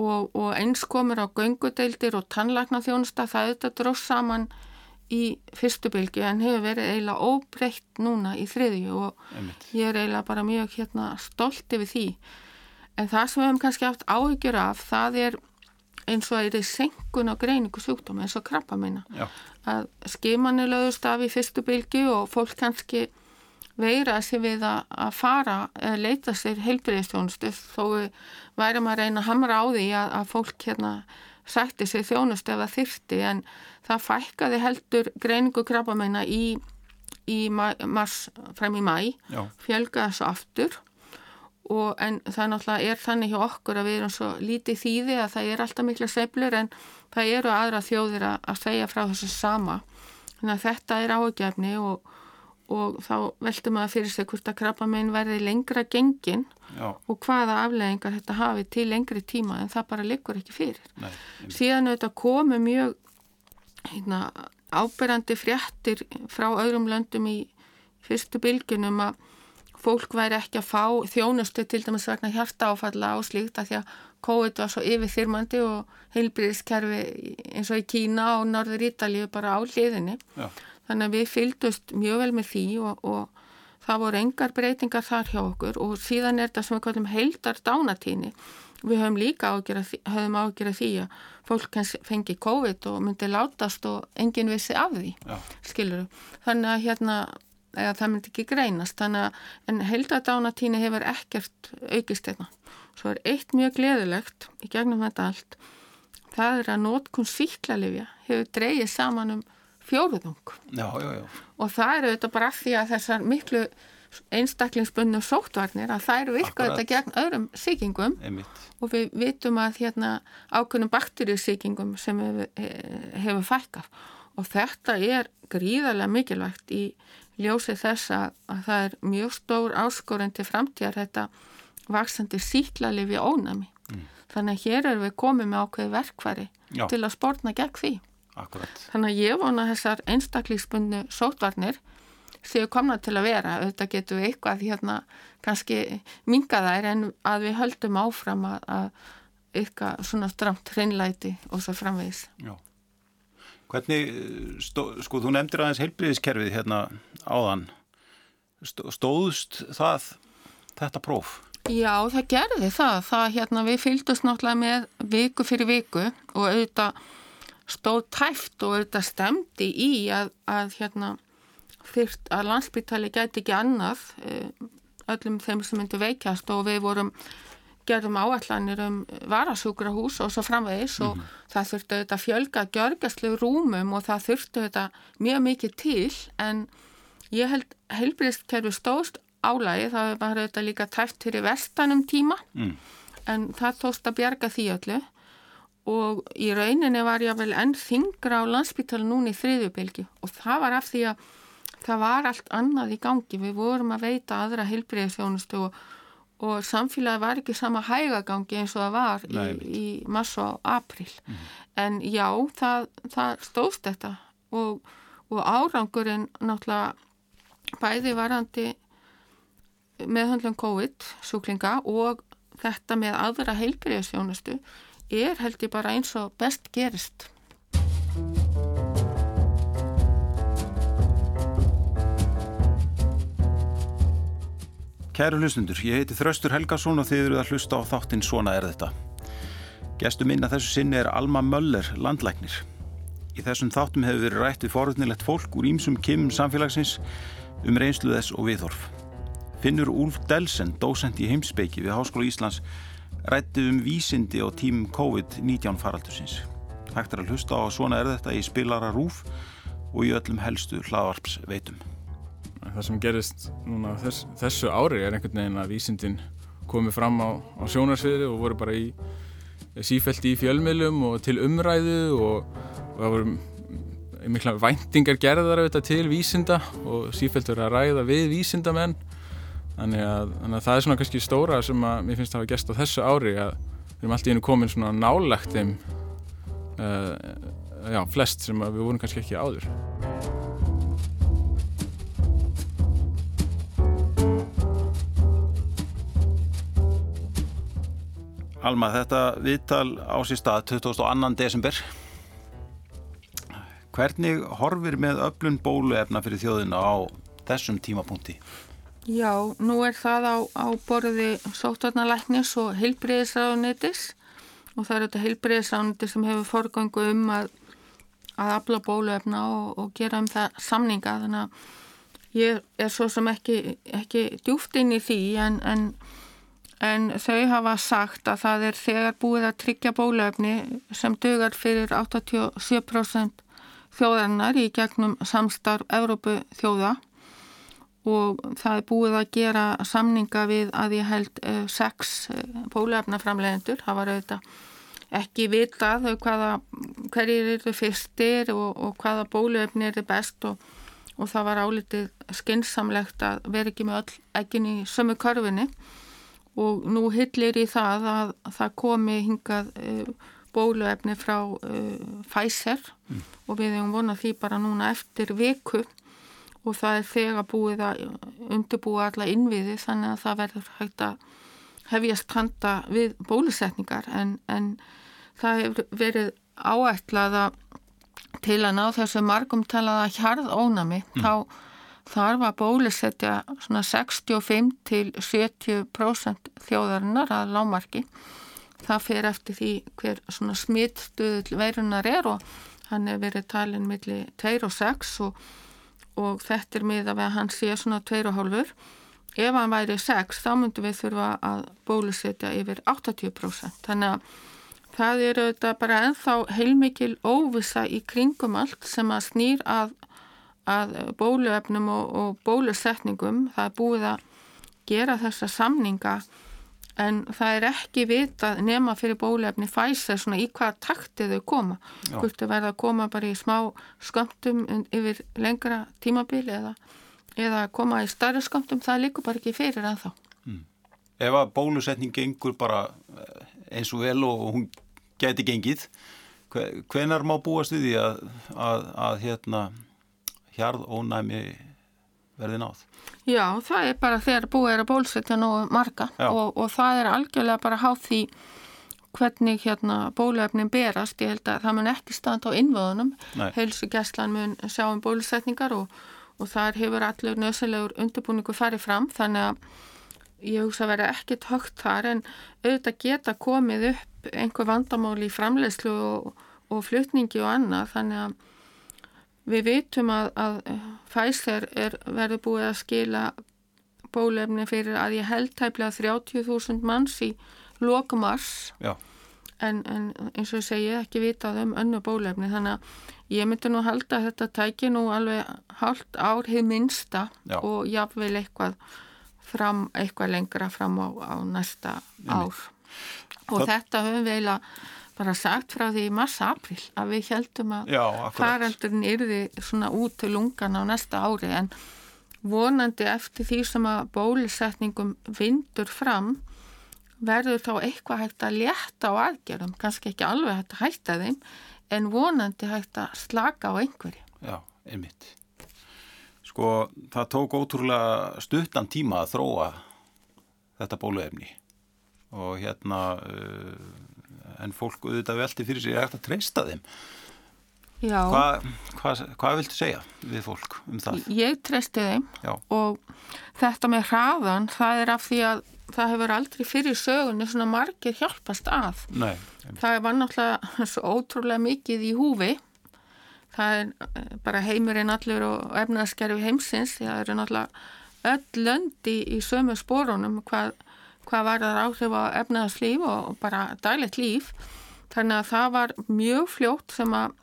Og, og eins komur á göngudeildir og tannlagnaþjónusta það auðvitað dróðs saman í fyrstu bylgi en hefur verið eiginlega óbreytt núna í þriðju og Einmitt. ég er eiginlega bara mjög hérna, stolt yfir því en það sem við hefum kannski haft áhyggjur af það er eins og að það er senkun á greiningu sjúkdóma eins og krabba meina Já. að skimanir lögust af í fyrstu bylgi og fólk kannski veira sér við að, fara eða leita sér heilbriðistjónustu þó værum að reyna að hamra á því að, að fólk hérna sætti sig þjónust ef það þyrti en það fækkaði heldur greiningu krabbameina í, í mars frem í mæ fjölgaði þessu aftur. Og en það náttúrulega er þannig hjá okkur að við erum svo lítið þýði að það er alltaf miklu seiflur en það eru aðra þjóðir að, að segja frá þessu sama. Þannig að þetta er áhugjefni og, og þá veltum að fyrir sig hvort að krabbamein verði lengra gengin Já. og hvaða afleggingar þetta hafi til lengri tíma en það bara liggur ekki fyrir. Nei, Síðan auðvitað komu mjög hérna, áberandi fréttir frá öðrum löndum í fyrstu bylgunum að fólk væri ekki að fá þjónustu til dæmis vegna hjarta áfalla og slíkt að því að COVID var svo yfirþyrmandi og heilbríðiskerfi eins og í Kína og Norður Ítalíu bara á liðinni. Já. Þannig að við fylgdust mjög vel með því og, og það voru engar breytingar þar hjá okkur og síðan er þetta sem við kallum heildar dánatíni. Við höfum líka ágjörða því að fólk fengi COVID og myndi látast og enginn vissi af því, Já. skilur. Þannig að hérna eða það myndi ekki greinast þannig að en heldadánatíni hefur ekkert aukist hérna. Svo er eitt mjög gleðilegt í gegnum þetta allt það er að nótkun síklarlifja hefur dreyið saman um fjóruðung já, já, já. og það eru þetta bara því að þessar miklu einstaklingsbunnu sóttvarnir að það eru virkað þetta gegn öðrum síkingum Einmitt. og við vitum að hérna ákveðnum bakterjusíkingum sem hefur, hefur fækkað og þetta er gríðarlega mikilvægt í ljósið þess að, að það er mjög stór áskorinn til framtíðar þetta vaksandi síklarlifi ónami. Mm. Þannig að hér erum við komið með ákveði verkvari Já. til að spórna gegn því. Akkurat. Þannig að ég vona þessar einstaklíksbundu sótvarnir séu komna til að vera. Þetta getur við eitthvað hérna kannski minga þær en að við höldum áfram að, að eitthvað svona stramt hreinlæti og svo framvegis. Já. Hvernig, stó, sko, þú nefndir aðeins heilbriðiskerfið hérna áðan. Stóðst það þetta próf? Já, það gerði það. Það hérna við fylgdust náttúrulega með viku fyrir viku og auðvitað stóð tæft og auðvitað stemdi í að, að hérna fyrst að landsbytali gæti ekki annað öllum þeim sem myndi veikjast og við vorum gerðum áallanir um varasúkrahús og svo framvegis og mm -hmm. það þurftu auðvitað fjölga gjörgæslu rúmum og það þurftu auðvitað mjög mikið til en ég held heilbríðskerfi stóðst álægi, það var auðvitað líka tæft fyrir vestanum tíma mm. en það tóst að bjarga því öllu og í rauninni var ég vel enn þingra á landsbytala núni í þriðjubilgi og það var af því að það var allt annað í gangi, við vorum að veita aðra heilbríðisjónustu og og samfélagi var ekki sama hægagangi eins og það var Nei, í, í massa og april Mhm. en já, það, það stóðst þetta. Og, og árangurinn náttúrulega bæði varandi meðhandlum COVID sjúklinga og þetta með aðra heilbriðisjónustu er held ég bara eins og best gerist Kæru hlustundur, ég heiti Þraustur Helgason og þið eruð að hlusta á þáttinn Svona er þetta. Gestur minna þessu sinni er Alma Möller, landlæknir. Í þessum þáttum hefur verið rætt við forutnilegt fólk úr ímsum kimum samfélagsins um reynslu þess og viðhorf. Finnur Úlf Delsen, dósent í heimspeiki við Háskóla Íslands, rætti um vísindi á tímum COVID-19 faraldursins. Hægt er að hlusta á að svona er þetta í spilara rúf og í öllum helstu hlaðvarps veitum. Það sem gerist núna þess, þessu ári er einhvern veginn að vísindin komið fram á, á sjónarsviði og voru bara í sífælt í fjölmiðlum og til umræðu og, og það voru mikla væntingar gerðar auðvitað til vísinda og sífælt verið að ræða við vísindamenn þannig að, þannig að það er svona kannski stóra sem að mér finnst að hafa gæst á þessu ári að við erum alltaf í hennu komin svona nálagt þeim uh, já, flest sem við vorum kannski ekki áður Alma, þetta viðtal á sér stað 22. desember. Hvernig horfir með öflun bóluefna fyrir þjóðina á þessum tímapunkti? Já, nú er það á, á borði sótvarnalæknis og heilbriðisráðunitis og það er þetta heilbriðisráðunitis sem hefur forgangu um að, að afla bóluefna og, og gera um það samninga. Þannig að ég er svo sem ekki, ekki djúft inn í því en, en, en þau hafa sagt að það er þegar búið að tryggja bóluefni sem dögar fyrir 87% þjóðarinnar í gegnum samstarf Evrópu þjóða og það er búið að gera samninga við að ég held uh, sex uh, bólefnaframlegendur það var auðvitað ekki vitað hvaða, hverjir eru fyrstir og, og hvaða bólefni eru best og, og það var álitið skinsamlegt að vera ekki með öll eginn í sömu körfinni og nú hillir í það að það komi hingað uh, bóluefni frá Pfizer. Mm. og við hefum vonað því bara núna eftir viku og það er þegar búið að undirbúa alla innviði þannig að það verður hægt að hefjast handa við bólusetningar en, en það hefur verið áætlað að til að ná þessu margum talaða hjarð ónami mm. þá þarf að bólusetja svona 65 til 70% þjóðarinnar að lámarki það fer eftir því hver svona smittstuðl veirunar er og hann er verið talin millir 2 og 6 og, og þetta er miða við að hann sé svona 2,5 ef hann væri 6 þá myndum við þurfa að bólusetja yfir 80% þannig að það eru þetta bara enþá heilmikil óvisa í kringum allt sem að snýr að, að bóluefnum og, og bólusetningum. Það er búið að gera þessa samninga en það er ekki vitað nema fyrir bólefni Pfizer svona í hvaða takti þau koma. Hvort þau verða að koma bara í smá skömmtum yfir lengra tímabili eða, eða koma í starri skömmtum, það líkur bara ekki fyrir en þá mm. Ef að bólusetning gengur bara eh, eins og vel og hún geti gengið hvenar má búast við því að, að, að hérna hjarð ónæmi verði náð? Já, það er bara þegar búið er að bólusetja nú marga og, og það er algjörlega bara háð því hvernig hérna bólefnin berast, ég held að það mun ekki standa á innvöðunum, heilsugjastlan mun sjá um bólusetningar og, og þar hefur allur nöðsilegur undirbúningu farið fram, þannig að ég hugsa að vera ekkit högt þar en auðvitað geta komið upp einhver vandamáli í framlegslu og, og flutningi og annað, þannig að Við vitum að, að Pfizer er verið búið að skila bólefni fyrir að ég held tæplega 30.000 manns í lokumars en, en eins og ég segi ekki vitað um önnu bólefni þannig að ég myndi nú halda að þetta tæki nú alveg hálft ár hefur minsta Já. og jáfnveil eitthvað fram, eitthvað lengra fram á, á næsta ár Nei. og þetta höfum við eiginlega bara sagt frá því í massa-april að við heldum að faraldurinn yrði svona út til lungan á næsta ári en vonandi eftir því sem að bólusetningum vindur fram verður þá eitthvað hægt að létta á aðgerðum, kannski ekki alveg hægt að hætta þeim en vonandi hægt að slaka á einhverju. Já, einmitt. Sko, það tók ótrúlega stuttan tíma að þróa þetta bóluefni og hérna uh, en fólk auðvitað velti fyrir sig eftir að treysta þeim? Hvað hva, hva viltu segja við fólk um það? Ég treysti þeim Já. og þetta með hraðan það er af því að það hefur aldrei fyrir sögunni svona margir hjálpast að. Nei, það var náttúrulega svo ótrúlega mikið í húfi. Það er eh, bara heimurinn allur og efnaðskerfi heimsins það eru náttúrulega öll löndi í sömu spórunum hvað hvað var það áhrif á efnaðarslíf og bara daglegt líf. Þannig að það var mjög fljótt sem að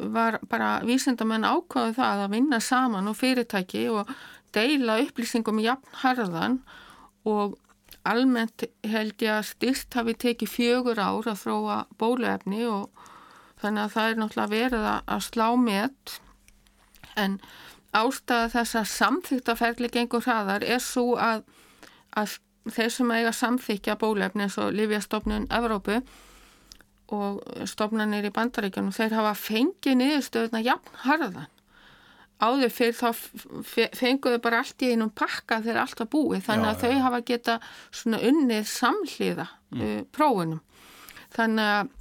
var bara vísindamenn ákváðu það að vinna saman og fyrirtæki og deila upplýsingum jafn harðan og almennt held ég að styrst hafi tekið fjögur ár að þróa bóluefni og þannig að það er náttúrulega verið að slá með en ástæða þess að samþýttaferli gengur hraðar er svo að, að þeir sem eiga samþykja bólefni eins og Lífjastofnun Evrópu og stofnanir í bandaríkjunum, þeir hafa fengið niðurstöðuna jafn harðan áður fyrir þá fenguðu bara allt í einum pakka þegar allt var búið þannig já, að já. þau hafa geta svona unnið samhliða mm. uh, prófunum þannig að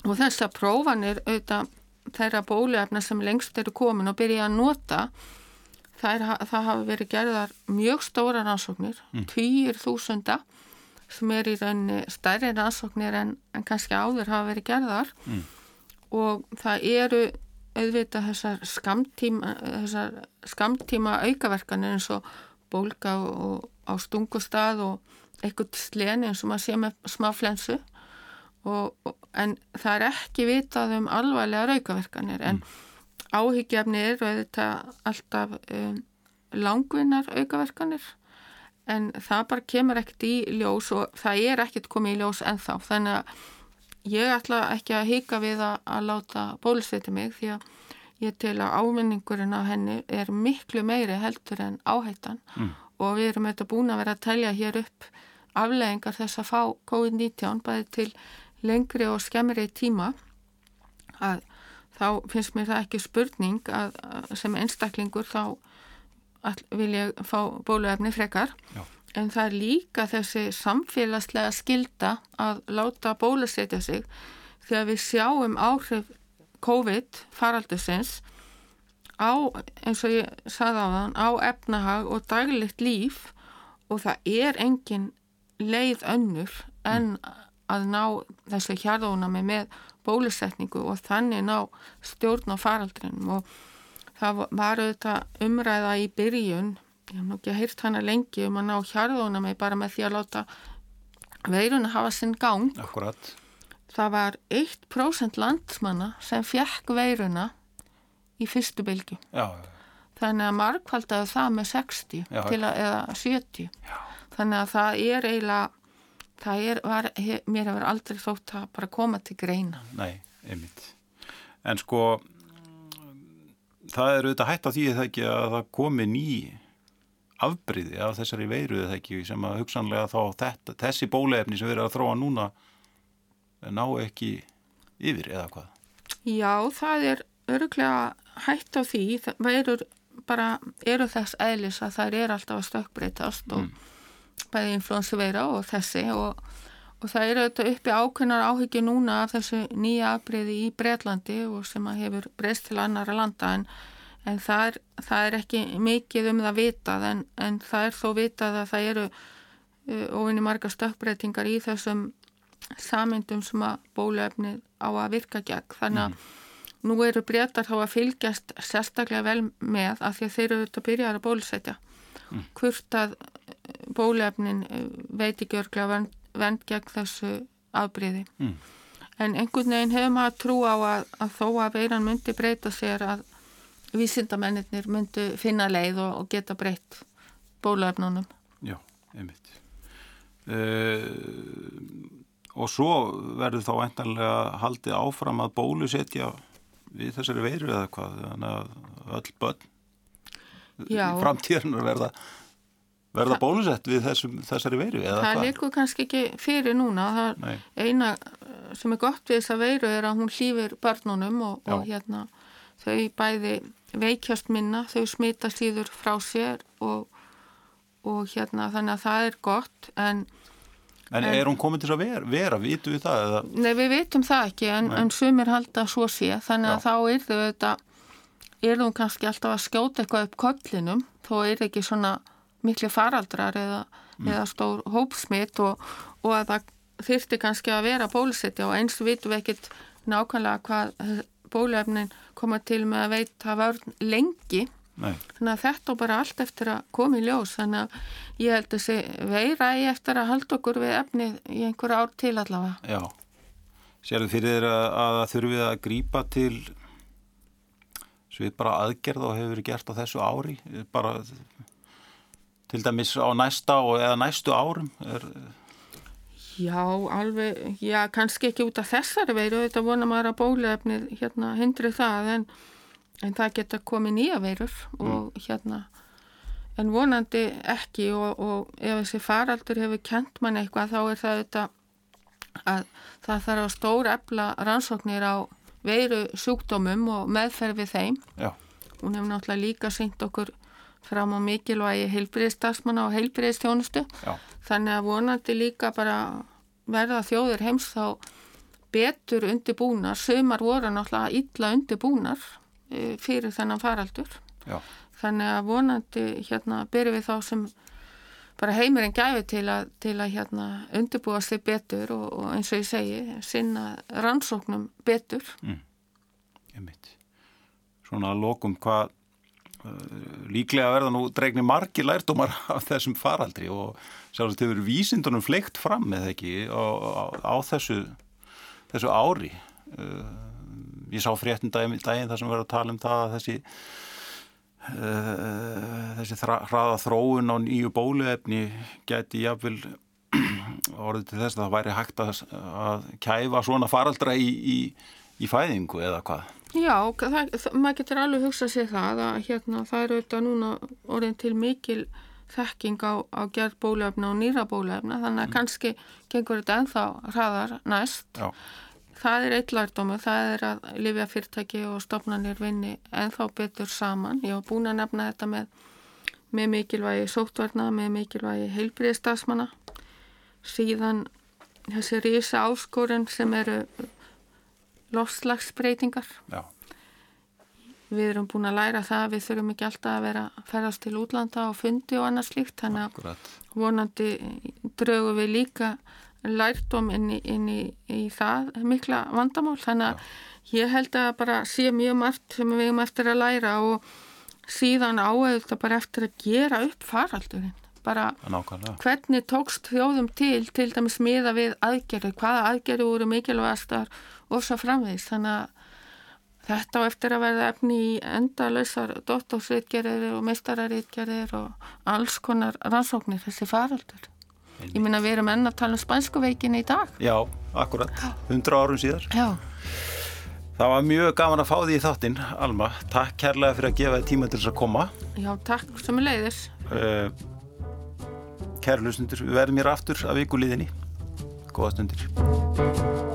og þess að prófanir auðvitað þeirra bólefna sem lengst eru komin og byrja að nota það, er, það hafa verið gerðar mjög stóra rannsóknir, mm. týjir þúsunda sem er í rauninni stærri rannsóknir en, en kannski áður hafa verið gerðar mm. og það eru auðvitað þessar skamtíma, þessar skamtíma aukaverkanir eins og bólka og, á stungustad og eitthvað sleni eins og maður sé með smá flensu og, og, en það er ekki vitað um alvarlega aukaverkanir en mm áhyggjafni eru auðvitað alltaf um, langvinnar aukaverkanir en það bara kemur ekkert í ljós og það er ekkert komið í ljós ennþá. Þannig að ég ætla ekki að hika við að, að láta bólusveita mig því að ég tel að áminningurinn af henni er miklu meiri heldur en áhættan. Mm. og við erum auðvitað búin að vera að telja hér upp afleðingar þess að fá COVID-19 bæði til lengri og skemmri tíma. Að þá finnst mér það ekki spurning að, að sem einstaklingur þá vil ég fá bóluefni frekar. Já. en það er líka þessi samfélagslega skilda að láta bólusetja sig þegar við sjáum áhrif COVID faraldusins á, eins og ég saði á þann, á efnahag og daglegt líf. Og það er engin leið önnur en að ná þessu hjarðónami með bólusetningu og þannig ná stjórn á faraldrinum og það var auðvitað umræða í byrjun, ég hef nú ekki hýrt hana lengi um að ná hjarðónami bara með því að láta veiruna hafa sinn gang. Akkurat. Það var 1% landsmanna sem fjekk veiruna í fyrstu bylgu. Já, Þannig að markvaldaði það með 60 Já. til að, eða 70. Já. Þannig að það er eiginlega, það er, var, he, mér hefur aldrei þótt að bara koma til greina. nei, einmitt. En sko, það er auðvitað hægt á því eða ekki að það komi ný afbríði af þessari veiru eða ekki sem að hugsanlega þá þetta, þessi bólefni sem við erum að þróa núna ná ekki yfir eða hvað. Já, það er öruglega hægt á því, það veirur bara, eru þess eðlis að þær er alltaf að stökkbreytast og bæði influensu veira og þessi og, og það eru þetta uppi ákveðnar áhyggju núna af þessu nýja afbreyði í Breitlandi og sem að hefur breyst til annara landa en, en það, er, það er ekki mikið um það vitað en, en það er þó vitað að það eru uh, ofinni marga stökkbreytingar í þessum samyndum sem að bóluefni á að virka gegn. Þannig að nú eru breytar þá að fylgjast sérstaklega vel með af því að þeir eru þetta byrjar að bólusetja hvort að bólefnin eh, veit ekki örglega vernd, vernd gegn þessu afbríði. Mm. En einhvern veginn hefur maður trú á að, að þó að veiran myndi breyta sér að vísindamennir myndi finna leið og, og geta breytt bólefnunum. Já, einmitt. Uh, og svo verður þá endanlega haldið áfram að bólusetja við þessari veiru eða hvað, þannig að öll börn Já. í framtíðanar verða, verða bólusett við þessum, þessari veiru Það likur kannski ekki fyrir núna. Eina eh, sem er gott við þessa veiru er að hún hlýfir börnunum og, og hérna þau bæði veikjast minna, þau smita síður frá sér og, og hérna þannig að það er gott en en er hún komin til að vera, vera vitu við það eða? Nei, við veitum það ekki en, en sumir halda að svo sé þannig að Já. þá er þau þetta er þú kannski alltaf að skjóta eitthvað upp kollinum þó er ekki svona miklu faraldrar eða, eða stór hópsmitt og, og að það þyrfti kannski að vera bólusetja og eins vitum við ekkit nákvæmlega hvað bólefnin koma til með að veita vörn lengi Nei, þannig að þetta bara allt eftir að koma í ljós þannig að ég held sé veira í eftir að halda okkur við efnið í einhver ár til allavega. já. Sérðu fyrir að, að það þurfið að grípa til svið bara aðgerð og hefur verið gert á þessu ári, bara til dæmis á næsta og eða næstu árum er, Já, alveg, já, kannski ekki út af þessari veiru, þetta vona maður að bóluefnið hérna hindri það en, en það geta komið nýja veirur og hérna, en vonandi ekki og, og ef þessi faraldur hefur kent mann eitthvað þá er það þetta að það þarf að stóra efla rannsóknir á veiru sjúkdómum og meðferð við þeim. já, Hún hefur náttúrulega líka syngt okkur fram á mikilvægi heilbriðsdagsmanna og heilbriðstjónustu. já, Þannig að vonandi líka bara verða þjóðir heims þá betur undirbúnar. Sumar voru náttúrulega illa undirbúnar eh, fyrir þennan faraldur. já, Þannig að vonandi hérna byrjum við þá sem bara heimurinn gæfi til að, til að hérna undirbúa sig betur og, og eins og ég segi, sinna rannsóknum betur. einmitt. Svona að lokum hvað uh, líklega verða nú dregni margi lærdómar af þessum faraldri og sjálfsagt hefur vísindunum fleikt fram eða ekki á, á, á þessu, þessu ári. Uh, ég sá fréttin daginn, daginn þar sem verður að tala um það að þessi þessi þra- hraða þróun á nýju bóluefni gæti jáfnvel orðið til þess að það væri hægt að, að kæfa svona faraldra í, í, í fæðingu eða hvað. Já, það, það, maður getur alveg hugsað sér það að hérna, það eru auðvitað núna orðin til mikil þekking á, á gerð bólefna og nýra bólefna þannig að mm. kannski gengur þetta ennþá hraðar næst. Já. Það er eitt lærdómu, það er að lifja fyrirtæki og stopnarnir vinni ennþá betur saman. Ég var búin að nefna þetta með, með mikilvægi sótvarna, með mikilvægi heilbriðstafsmanna. Síðan þessi rísa áskorun sem eru lofslagsbreytingar. Já við erum búin að læra það við þurfum ekki alltaf að vera að ferast til útlanda og fundi og annað slíkt þannig að vonandi draugum við líka lærdom inn í, inn í, í það mikla vandamál þannig að Já. ég held að bara sé mjög margt sem við erum eftir að læra og síðan áauðvitað bara eftir að gera upp faraldurinn bara hvernig tókst þjóðum til til dæmis miða við aðgerðu hvaða aðgerðu voru mikilvægastar og svo framvegist þannig að Þetta á eftir að verða efni í endalösar dottorsritgerðir og meistararritgerðir og alls konar rannsóknir þessi faraldur. Ég minna við erum enn að tala um spænsku veikinni í dag. Já, akkurat. Hundra árum síðar. Já. Það var mjög gaman að fá því í þáttinn, Alma. Takk kærlega fyrir að gefa þið tíma til þess að koma. Já, takk sem er leiðis. Uh, Kæra hlustundur, við verðum hér aftur af vikulíðinni. Góða stundir.